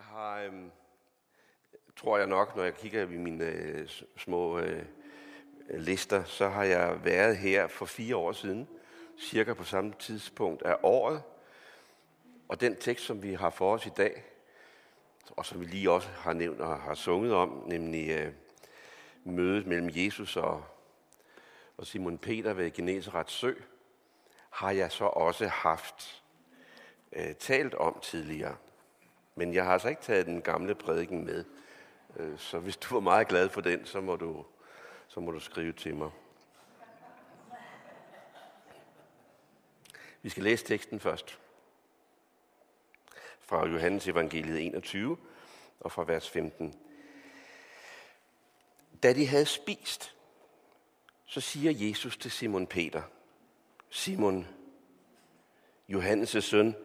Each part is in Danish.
Jeg har, øhm, tror jeg nok, når jeg kigger i mine øh, små øh, lister, så har jeg været her for fire år siden, cirka på samme tidspunkt af året. Og den tekst, som vi har for os i dag, og som vi lige også har nævnt og har sunget om, nemlig øh, mødet mellem Jesus og, og Simon Peter ved Genesarets sø, har jeg så også haft øh, talt om tidligere. Men jeg har altså ikke taget den gamle prædiken med. Øh, så hvis du var meget glad for den, så må du, så må du skrive til mig. Vi skal læse teksten først. Fra Johannes evangeliet 21 og fra vers 15. Da de havde spist, så siger Jesus til Simon Peter, Simon, Johannes' søn,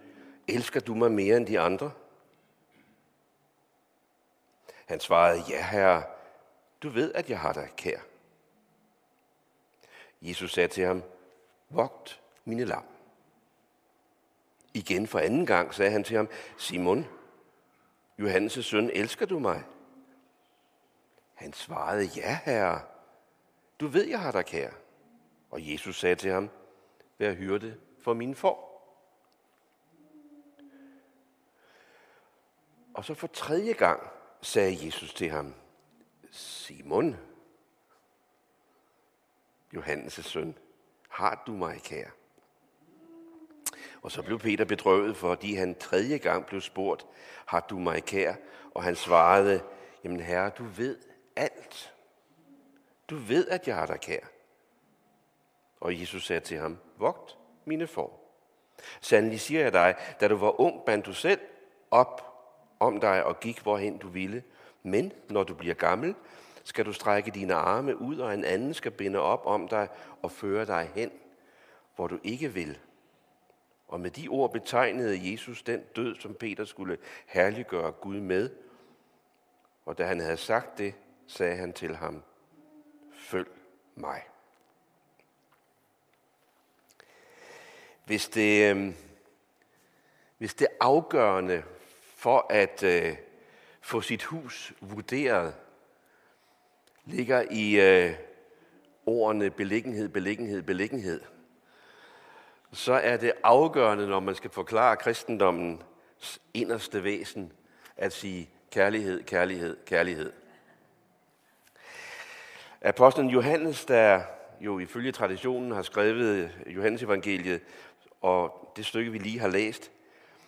elsker du mig mere end de andre? Han svarede, ja herre, du ved, at jeg har dig kær. Jesus sagde til ham, vogt mine lam. Igen for anden gang sagde han til ham, Simon, Johannes' søn, elsker du mig? Han svarede, ja herre, du ved, jeg har dig kær. Og Jesus sagde til ham, vær hyrde for min får. Og så for tredje gang sagde Jesus til ham, Simon, Johannes' søn, har du mig kær? Og så blev Peter bedrøvet, fordi han tredje gang blev spurgt, har du mig kær? Og han svarede, jamen herre, du ved alt. Du ved, at jeg har dig kær. Og Jesus sagde til ham, vogt mine får. Sandelig siger jeg dig, da du var ung, bandt du selv op om dig og gik, hvorhen du ville. Men når du bliver gammel, skal du strække dine arme ud, og en anden skal binde op om dig og føre dig hen, hvor du ikke vil. Og med de ord betegnede Jesus den død, som Peter skulle herliggøre Gud med. Og da han havde sagt det, sagde han til ham, følg mig. Hvis det, øhm, hvis det afgørende for at øh, få sit hus vurderet, ligger i øh, ordene beliggenhed, beliggenhed, beliggenhed, så er det afgørende, når man skal forklare kristendommens inderste væsen, at sige kærlighed, kærlighed, kærlighed. Apostlen Johannes, der jo ifølge traditionen har skrevet Johannes evangeliet, og det stykke, vi lige har læst,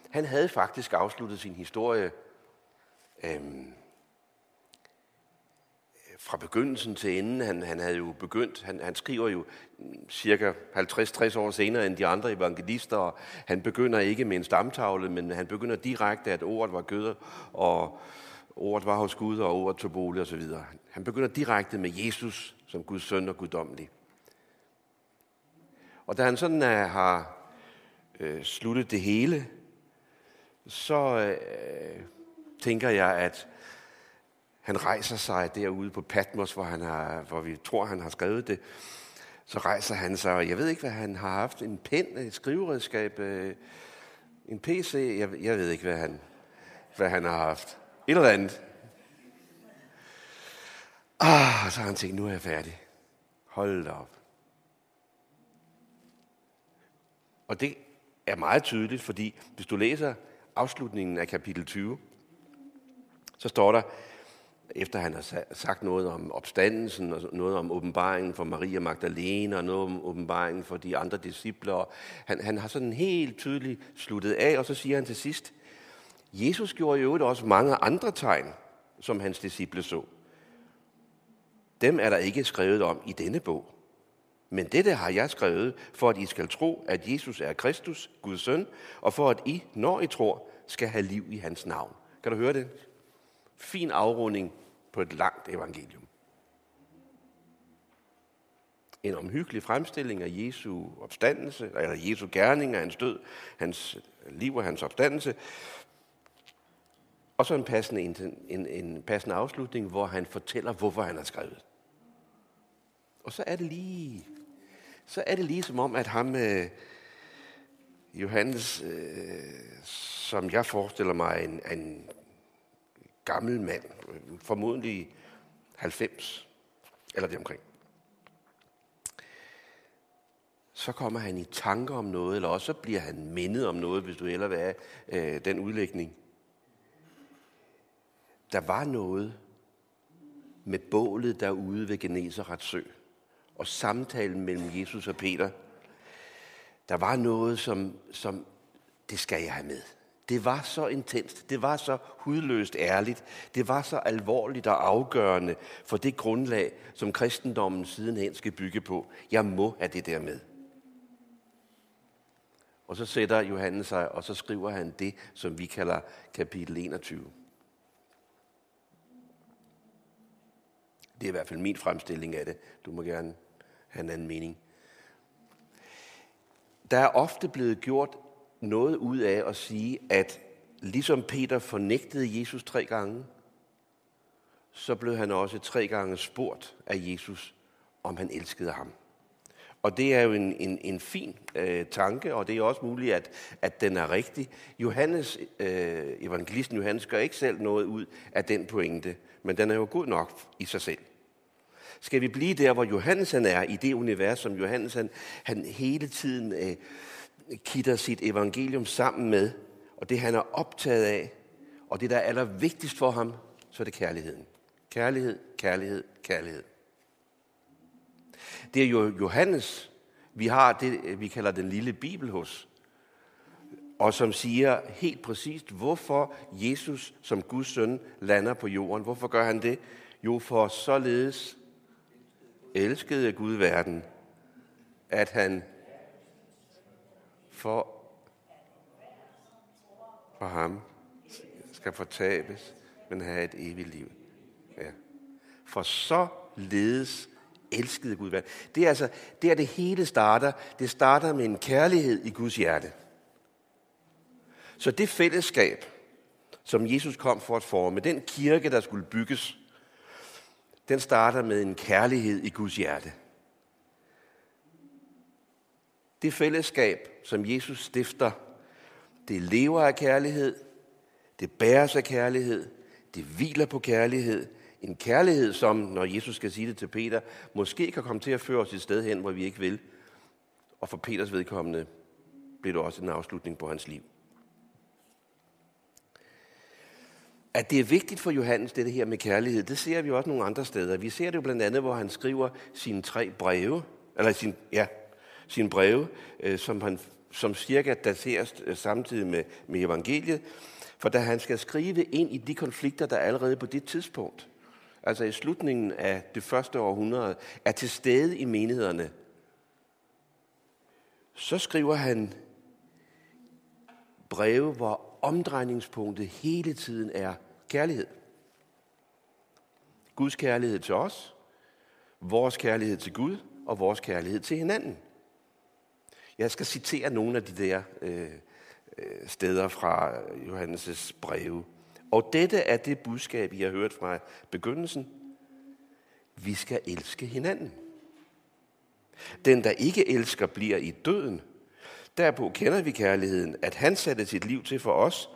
han havde faktisk afsluttet sin historie øhm, fra begyndelsen til enden. Han, han havde jo begyndt, han, han skriver jo cirka 50-60 år senere end de andre evangelister, og han begynder ikke med en stamtavle, men han begynder direkte, at ordet var gød, og ordet var hos Gud, og ordet tog bolig osv. Han begynder direkte med Jesus som Guds søn og guddommelig. Og da han sådan uh, har uh, sluttet det hele, så øh, tænker jeg, at han rejser sig derude på Patmos, hvor, han har, hvor vi tror, han har skrevet det. Så rejser han sig, og jeg ved ikke, hvad han har haft. En pen, et skriveredskab, øh, en PC. Jeg, jeg ved ikke, hvad han, hvad han har haft. Et eller andet. Ah, så har han tænkt, nu er jeg færdig. Hold da op. Og det er meget tydeligt, fordi hvis du læser afslutningen af kapitel 20, så står der, efter han har sagt noget om opstandelsen, og noget om åbenbaringen for Maria Magdalene, og noget om åbenbaringen for de andre disciple. Han, han har sådan helt tydeligt sluttet af, og så siger han til sidst, Jesus gjorde jo også mange andre tegn, som hans disciple så. Dem er der ikke skrevet om i denne bog. Men dette har jeg skrevet, for at I skal tro, at Jesus er Kristus, Guds søn, og for at I, når I tror, skal have liv i hans navn. Kan du høre det? Fin afrunding på et langt evangelium. En omhyggelig fremstilling af Jesu opstandelse, eller Jesu gerning af hans død, hans liv og hans opstandelse. Og så en passende, en, en, en passende afslutning, hvor han fortæller, hvorfor han har skrevet. Og så er det lige så er det lige som om, at ham, øh, Johannes, øh, som jeg forestiller mig, en, en gammel mand, formodentlig 90, eller det omkring. Så kommer han i tanker om noget, eller også bliver han mindet om noget, hvis du eller hvad er øh, den udlægning. Der var noget med bålet derude ved Geneserets sø, og samtalen mellem Jesus og Peter. Der var noget, som, som det skal jeg have med. Det var så intenst, det var så hudløst ærligt, det var så alvorligt og afgørende for det grundlag, som kristendommen sidenhen skal bygge på. Jeg må have det der med. Og så sætter Johannes sig, og så skriver han det, som vi kalder kapitel 21. Det er i hvert fald min fremstilling af det. Du må gerne have en anden mening. Der er ofte blevet gjort noget ud af at sige, at ligesom Peter fornægtede Jesus tre gange, så blev han også tre gange spurgt af Jesus, om han elskede ham. Og det er jo en, en, en fin øh, tanke, og det er også muligt, at, at den er rigtig. Johannes, øh, evangelisten Johannes gør ikke selv noget ud af den pointe, men den er jo god nok i sig selv. Skal vi blive der, hvor Johannes han er, i det univers, som Johannes han, han hele tiden øh, kitter sit evangelium sammen med, og det han er optaget af, og det der er allervigtigst for ham, så er det kærligheden. Kærlighed, kærlighed, kærlighed. Det er jo Johannes, vi har det, øh, vi kalder den lille bibel hos, og som siger helt præcist, hvorfor Jesus som Guds søn lander på jorden. Hvorfor gør han det? Jo, for således elskede Gud verden, at han for, for ham skal fortabes, men have et evigt liv. Ja. For så ledes elskede Gud verden. Det er altså, der, det hele starter. Det starter med en kærlighed i Guds hjerte. Så det fællesskab, som Jesus kom for at forme, den kirke, der skulle bygges, den starter med en kærlighed i Guds hjerte. Det fællesskab, som Jesus stifter, det lever af kærlighed, det bæres af kærlighed, det hviler på kærlighed. En kærlighed, som, når Jesus skal sige det til Peter, måske kan komme til at føre os et sted hen, hvor vi ikke vil. Og for Peters vedkommende blev det også en afslutning på hans liv. At det er vigtigt for Johannes, det her med kærlighed, det ser vi også nogle andre steder. Vi ser det jo blandt andet, hvor han skriver sine tre breve, eller sin, ja, sine breve, øh, som, han, som cirka dateres øh, samtidig med, med evangeliet. For da han skal skrive ind i de konflikter, der allerede på det tidspunkt, altså i slutningen af det første århundrede, er til stede i menighederne, så skriver han breve, hvor omdrejningspunktet hele tiden er kærlighed. Guds kærlighed til os, vores kærlighed til Gud og vores kærlighed til hinanden. Jeg skal citere nogle af de der øh, øh, steder fra Johannes' breve. Og dette er det budskab, I har hørt fra begyndelsen. Vi skal elske hinanden. Den, der ikke elsker, bliver i døden. Derpå kender vi kærligheden, at han satte sit liv til for os,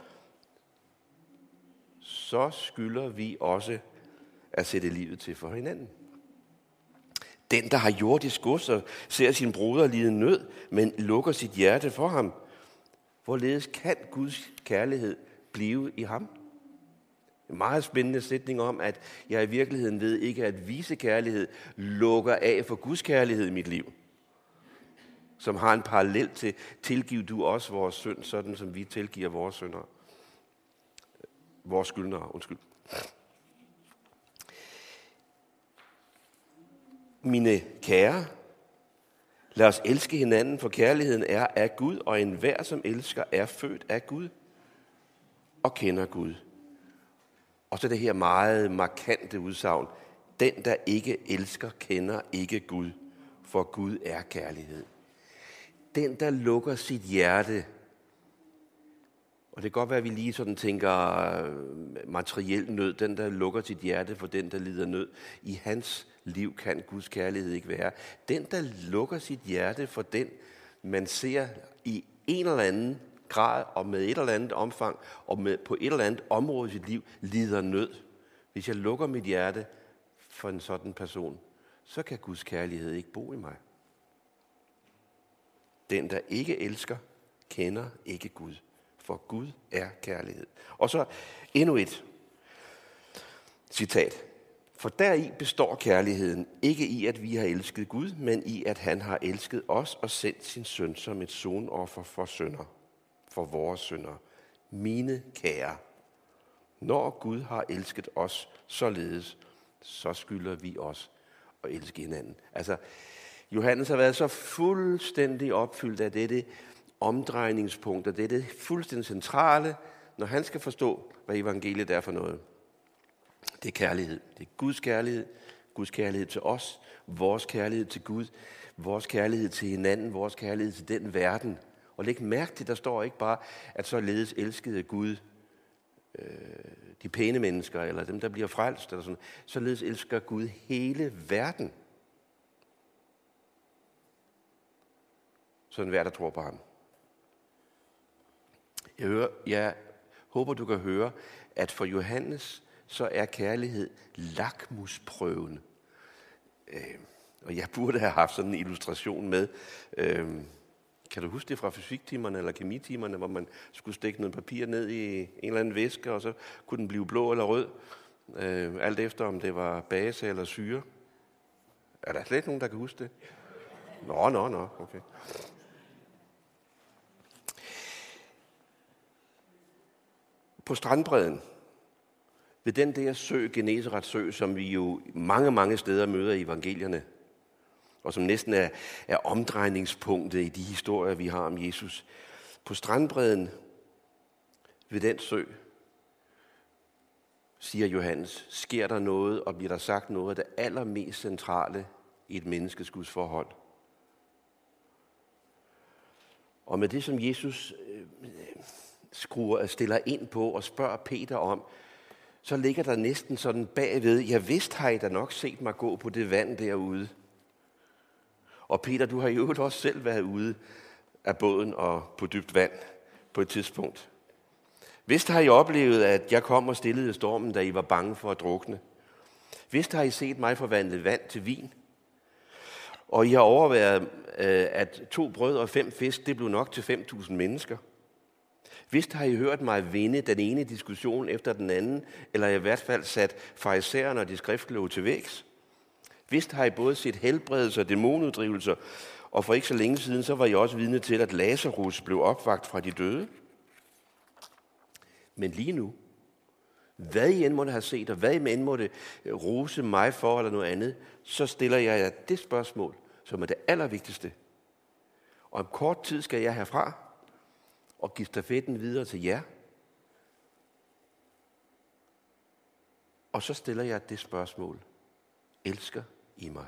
så skylder vi også at sætte livet til for hinanden. Den, der har jordisk gods og ser sin broder lide nød, men lukker sit hjerte for ham. Hvorledes kan Guds kærlighed blive i ham? En meget spændende sætning om, at jeg i virkeligheden ved ikke, at vise kærlighed lukker af for Guds kærlighed i mit liv. Som har en parallel til, tilgiv du også vores synd, sådan som vi tilgiver vores synder. Vores skyldnere, undskyld. Mine kære, lad os elske hinanden, for kærligheden er af Gud, og enhver, som elsker, er født af Gud og kender Gud. Og så det her meget markante udsagn. Den, der ikke elsker, kender ikke Gud, for Gud er kærlighed. Den, der lukker sit hjerte og det kan godt være, at vi lige sådan tænker øh, materiel nød, den der lukker sit hjerte for den, der lider nød. I hans liv kan Guds kærlighed ikke være. Den, der lukker sit hjerte for den, man ser i en eller anden grad og med et eller andet omfang og med, på et eller andet område i sit liv lider nød, hvis jeg lukker mit hjerte for en sådan person, så kan Guds kærlighed ikke bo i mig. Den, der ikke elsker, kender ikke Gud, for Gud er kærlighed. Og så endnu et citat. For deri består kærligheden ikke i, at vi har elsket Gud, men i, at han har elsket os og sendt sin søn som et sonoffer for sønder, for vores sønder. Mine kære, når Gud har elsket os således, så skylder vi os at elske hinanden. Altså, Johannes har været så fuldstændig opfyldt af dette omdrejningspunkt, og det fuldstændig centrale, når han skal forstå, hvad evangeliet er for noget. Det er kærlighed. Det er Guds kærlighed. Guds kærlighed til os. Vores kærlighed til Gud. Vores kærlighed til hinanden. Vores kærlighed til den verden. Og læg mærke til, der står ikke bare, at så ledes elskede Gud øh, de pæne mennesker, eller dem, der bliver frelst, eller sådan. Således elsker Gud hele verden. Sådan hver, der tror på ham. Jeg, hører, jeg håber, du kan høre, at for Johannes, så er kærlighed lakmusprøven. Øh, og jeg burde have haft sådan en illustration med. Øh, kan du huske det fra fysiktimerne eller kemitimerne, hvor man skulle stikke noget papir ned i en eller anden væske, og så kunne den blive blå eller rød, øh, alt efter om det var base eller syre? Er der slet nogen, der kan huske det? Nå, nå, nå, okay. På strandbredden, ved den der sø, Genesarets sø, som vi jo mange, mange steder møder i evangelierne, og som næsten er, er omdrejningspunktet i de historier, vi har om Jesus. På strandbredden ved den sø, siger Johannes, sker der noget, og bliver der sagt noget af det allermest centrale i et menneskes forhold. Og med det, som Jesus øh, skruer, stiller ind på og spørger Peter om, så ligger der næsten sådan bagved, jeg vidste har I da nok set mig gå på det vand derude. Og Peter, du har jo også selv været ude af båden og på dybt vand på et tidspunkt. Vist har I oplevet, at jeg kom og stillede stormen, da I var bange for at drukne. Vist har I set mig forvandle vand til vin. Og I har overværet, øh, at to brød og fem fisk, det blev nok til 5.000 mennesker. Vist har I hørt mig vinde den ene diskussion efter den anden, eller i hvert fald sat farisæerne og de skriftlove til vægs. Vist har I både set helbredelser og dæmonuddrivelser, og for ikke så længe siden, så var I også vidne til, at Lazarus blev opvagt fra de døde. Men lige nu, hvad I end måtte have set, og hvad I end måtte øh, rose mig for, eller noget andet, så stiller jeg jer det spørgsmål, som er det allervigtigste. Og om kort tid skal jeg herfra og give stafetten videre til jer. Og så stiller jeg det spørgsmål. Elsker i mig.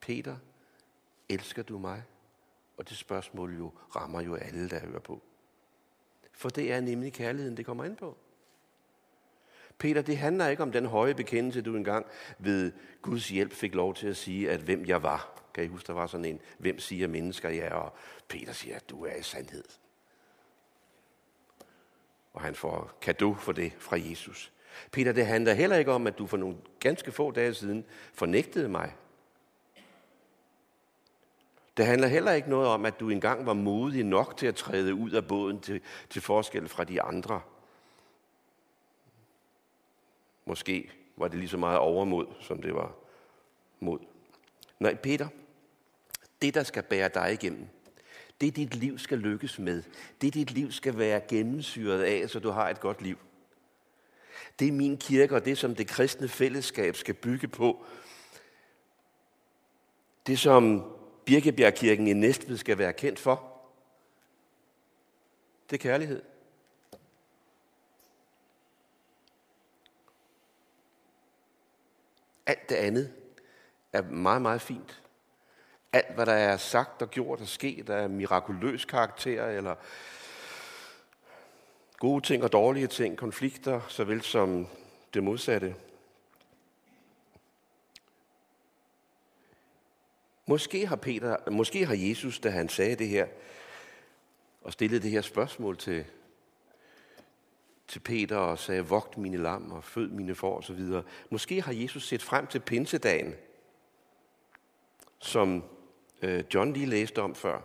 Peter, elsker du mig? Og det spørgsmål jo rammer jo alle, der hører på. For det er nemlig kærligheden, det kommer ind på. Peter, det handler ikke om den høje bekendelse, du engang ved Guds hjælp fik lov til at sige, at hvem jeg var. Kan I huske, der var sådan en, hvem siger mennesker jeg er? Og Peter siger, at du er i sandhed. Og han får kado for det fra Jesus. Peter, det handler heller ikke om, at du for nogle ganske få dage siden fornægtede mig. Det handler heller ikke noget om, at du engang var modig nok til at træde ud af båden til, til forskel fra de andre. Måske var det lige så meget overmod, som det var mod. Nej, Peter, det der skal bære dig igennem, det dit liv skal lykkes med, det dit liv skal være gennemsyret af, så du har et godt liv. Det er min kirke, og det som det kristne fællesskab skal bygge på. Det som Birkebjergkirken i Næstved skal være kendt for, det er kærlighed. Alt det andet er meget, meget fint. Alt, hvad der er sagt og gjort og sket, er mirakuløs karakter, eller Gode ting og dårlige ting, konflikter, såvel som det modsatte. Måske har, Peter, måske har Jesus, da han sagde det her, og stillede det her spørgsmål til, til Peter og sagde, vogt mine lam og fød mine får osv. Måske har Jesus set frem til pinsedagen, som øh, John lige læste om før.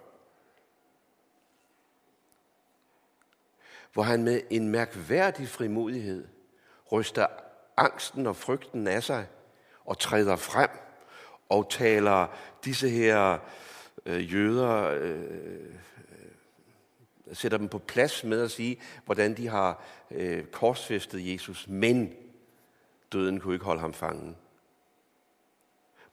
Hvor han med en mærkværdig frimodighed ryster angsten og frygten af sig og træder frem og taler disse her øh, jøder, øh, øh sætter dem på plads med at sige, hvordan de har øh, korsfæstet Jesus, men døden kunne ikke holde ham fangen.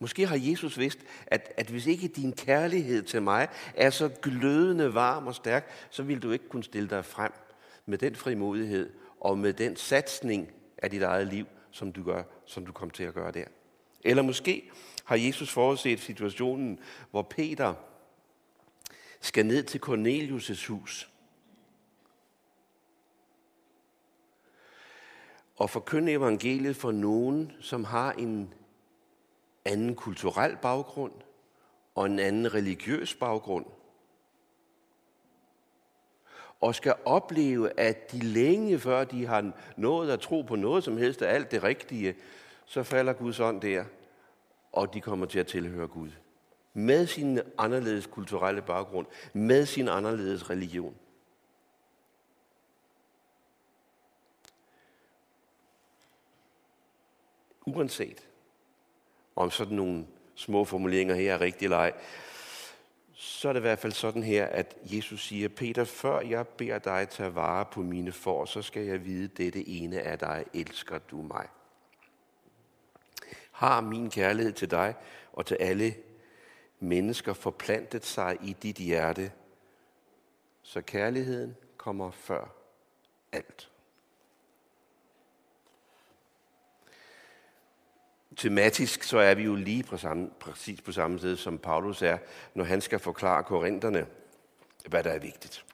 Måske har Jesus vidst, at, at hvis ikke din kærlighed til mig er så glødende varm og stærk, så vil du ikke kunne stille dig frem med den frimodighed og med den satsning af dit eget liv, som du, gør, som du kom til at gøre der. Eller måske har Jesus forudset situationen, hvor Peter skal ned til Cornelius' hus og forkynde evangeliet for nogen, som har en anden kulturel baggrund og en anden religiøs baggrund. Og skal opleve, at de længe før de har nået at tro på noget som helst af alt det rigtige, så falder Guds ånd der, og de kommer til at tilhøre Gud. Med sin anderledes kulturelle baggrund, med sin anderledes religion. Uanset om sådan nogle små formuleringer her er rigtig leg, så er det i hvert fald sådan her, at Jesus siger, Peter, før jeg beder dig tage vare på mine for, så skal jeg vide dette ene af dig, elsker du mig. Har min kærlighed til dig og til alle mennesker forplantet sig i dit hjerte, så kærligheden kommer før alt. Tematisk så er vi jo lige på samme, præcis på samme sted, som Paulus er, når han skal forklare korinterne, hvad der er vigtigt.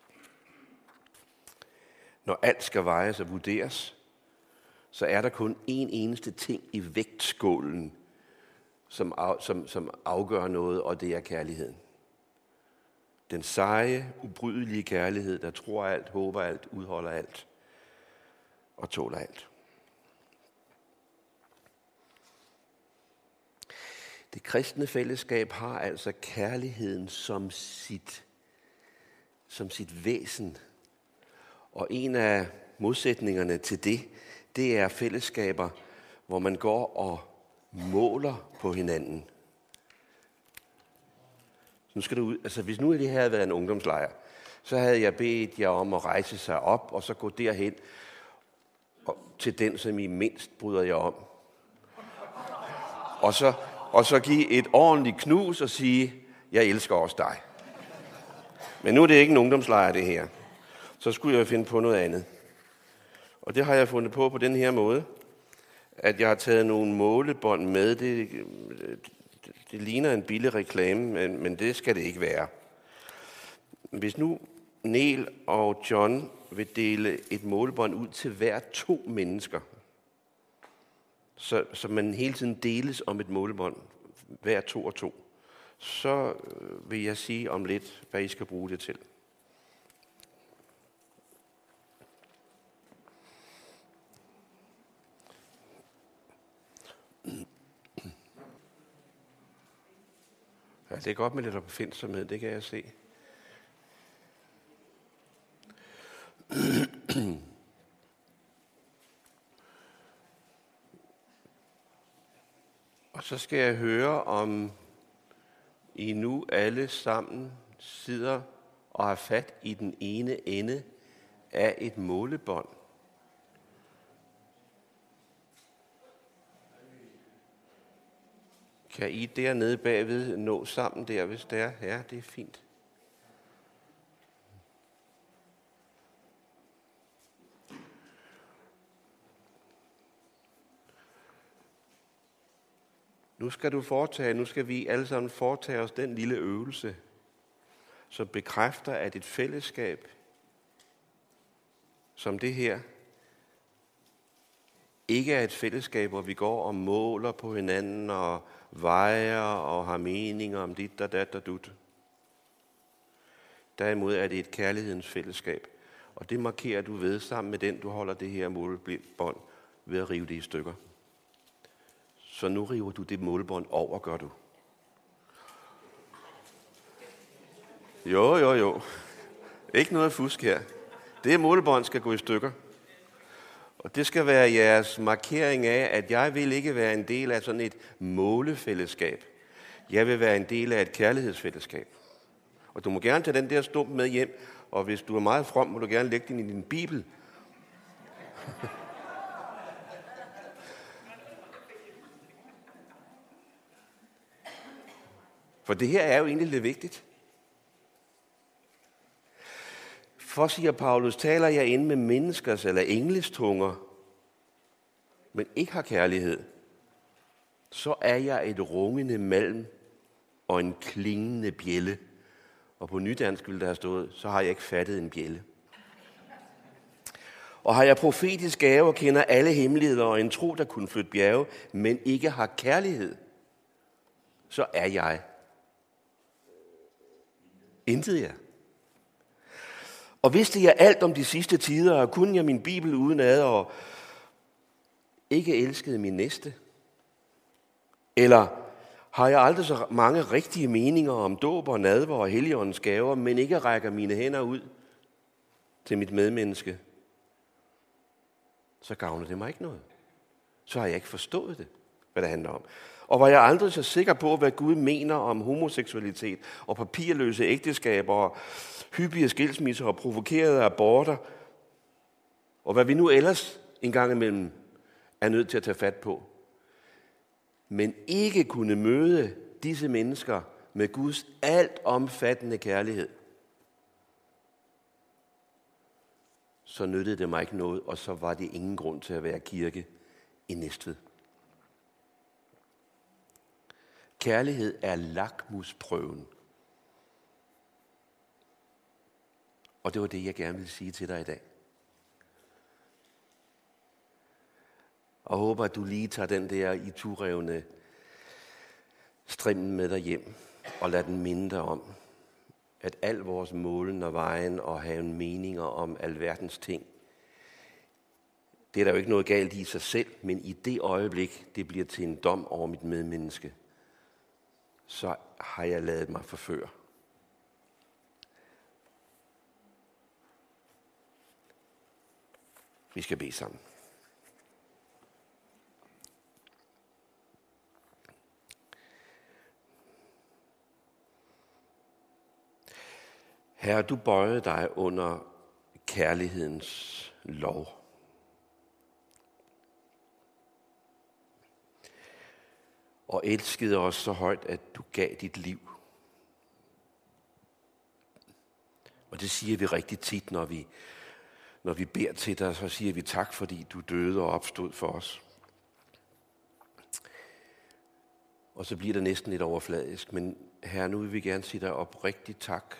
Når alt skal vejes og vurderes, så er der kun én eneste ting i vægtskålen, som, af, som, som afgør noget, og det er kærligheden. Den seje, ubrydelige kærlighed, der tror alt, håber alt, udholder alt og tåler alt. Det kristne fællesskab har altså kærligheden som sit, som sit væsen. Og en af modsætningerne til det, det er fællesskaber, hvor man går og måler på hinanden. Så nu skal du ud, altså hvis nu det her havde været en ungdomslejr, så havde jeg bedt jer om at rejse sig op, og så gå derhen og til den, som I mindst bryder jer om. Og så og så give et ordentligt knus og sige, jeg elsker også dig. Men nu er det ikke en ungdomslejr, det her. Så skulle jeg finde på noget andet. Og det har jeg fundet på på den her måde, at jeg har taget nogle målebånd med. Det, det, det ligner en billig reklame, men, men det skal det ikke være. Hvis nu Neil og John vil dele et målebånd ud til hver to mennesker, så, så man hele tiden deles om et målebånd, hver to og to, så øh, vil jeg sige om lidt, hvad I skal bruge det til. Ja, det er godt med lidt opfindsomhed, det kan jeg se. Så skal jeg høre, om I nu alle sammen sidder og har fat i den ene ende af et målebånd. Kan I dernede bagved nå sammen der, hvis det er? Ja, det er fint. Nu skal du foretage, nu skal vi alle sammen foretage os den lille øvelse, som bekræfter, at et fællesskab som det her, ikke er et fællesskab, hvor vi går og måler på hinanden og vejer og har meninger om dit og dat og dut. Derimod er det et kærlighedens fællesskab. Og det markerer du ved sammen med den, du holder det her målbånd ved at rive det i stykker. Så nu river du det målbånd over, gør du. Jo, jo, jo. Ikke noget fusk her. Det målbånd skal gå i stykker. Og det skal være jeres markering af, at jeg vil ikke være en del af sådan et målefællesskab. Jeg vil være en del af et kærlighedsfællesskab. Og du må gerne tage den der stump med hjem, og hvis du er meget from, må du gerne lægge den i din bibel. For det her er jo egentlig lidt vigtigt. For, siger Paulus, taler jeg ind med menneskers eller engles tunger, men ikke har kærlighed, så er jeg et rungende malm og en klingende bjælle. Og på nydansk ville der have stået, så har jeg ikke fattet en bjælle. Og har jeg profetisk gave og kender alle hemmeligheder og en tro, der kunne flytte bjerge, men ikke har kærlighed, så er jeg intet jeg. Og vidste jeg alt om de sidste tider, og kunne jeg min bibel uden ad, og ikke elskede min næste? Eller har jeg aldrig så mange rigtige meninger om dåb og nadver og heligåndens gaver, men ikke rækker mine hænder ud til mit medmenneske? Så gavner det mig ikke noget. Så har jeg ikke forstået det, hvad det handler om. Og var jeg aldrig så sikker på, hvad Gud mener om homoseksualitet og papirløse ægteskaber og hyppige skilsmisser og provokerede aborter, og hvad vi nu ellers en gang imellem er nødt til at tage fat på. Men ikke kunne møde disse mennesker med Guds alt omfattende kærlighed. Så nyttede det mig ikke noget, og så var det ingen grund til at være kirke i Næstved. Kærlighed er lakmusprøven. Og det var det, jeg gerne ville sige til dig i dag. Og håber, at du lige tager den der i turevne strimmen med dig hjem og lad den minde dig om, at al vores målen og vejen og have en meninger om alverdens ting, det er der jo ikke noget galt i sig selv, men i det øjeblik, det bliver til en dom over mit medmenneske, så har jeg lavet mig forføre. Vi skal bede sammen. Herre, du bøjede dig under kærlighedens lov. Og elskede os så højt, at du gav dit liv. Og det siger vi rigtig tit, når vi, når vi beder til dig, så siger vi tak, fordi du døde og opstod for os. Og så bliver det næsten lidt overfladisk, men her nu vil vi gerne sige dig oprigtigt tak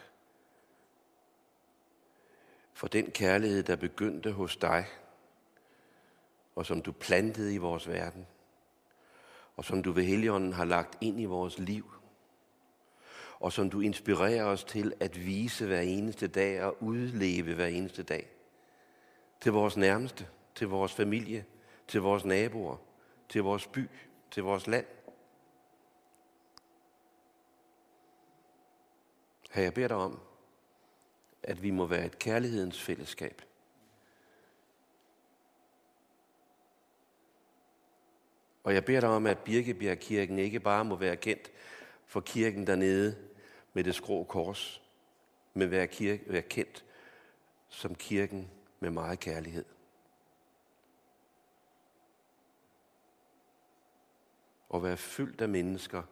for den kærlighed, der begyndte hos dig, og som du plantede i vores verden, og som du ved Helligånden har lagt ind i vores liv, og som du inspirerer os til at vise hver eneste dag og udleve hver eneste dag. Til vores nærmeste, til vores familie, til vores naboer, til vores by, til vores land. Her jeg beder dig om, at vi må være et kærlighedens fællesskab. Og jeg beder dig om, at Birkebjergkirken ikke bare må være kendt for kirken dernede med det skrå kors, men være, kirke, være kendt som kirken med meget kærlighed. Og være fyldt af mennesker,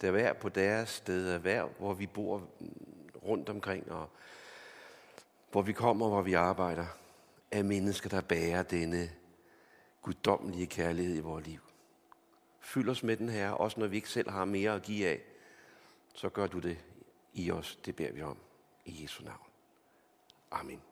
der hver på deres sted, hver hvor vi bor rundt omkring, og hvor vi kommer, hvor vi arbejder, er mennesker, der bærer denne guddommelige kærlighed i vores liv. Fyld os med den her, også når vi ikke selv har mere at give af, så gør du det i os. Det beder vi om. I Jesu navn. Amen.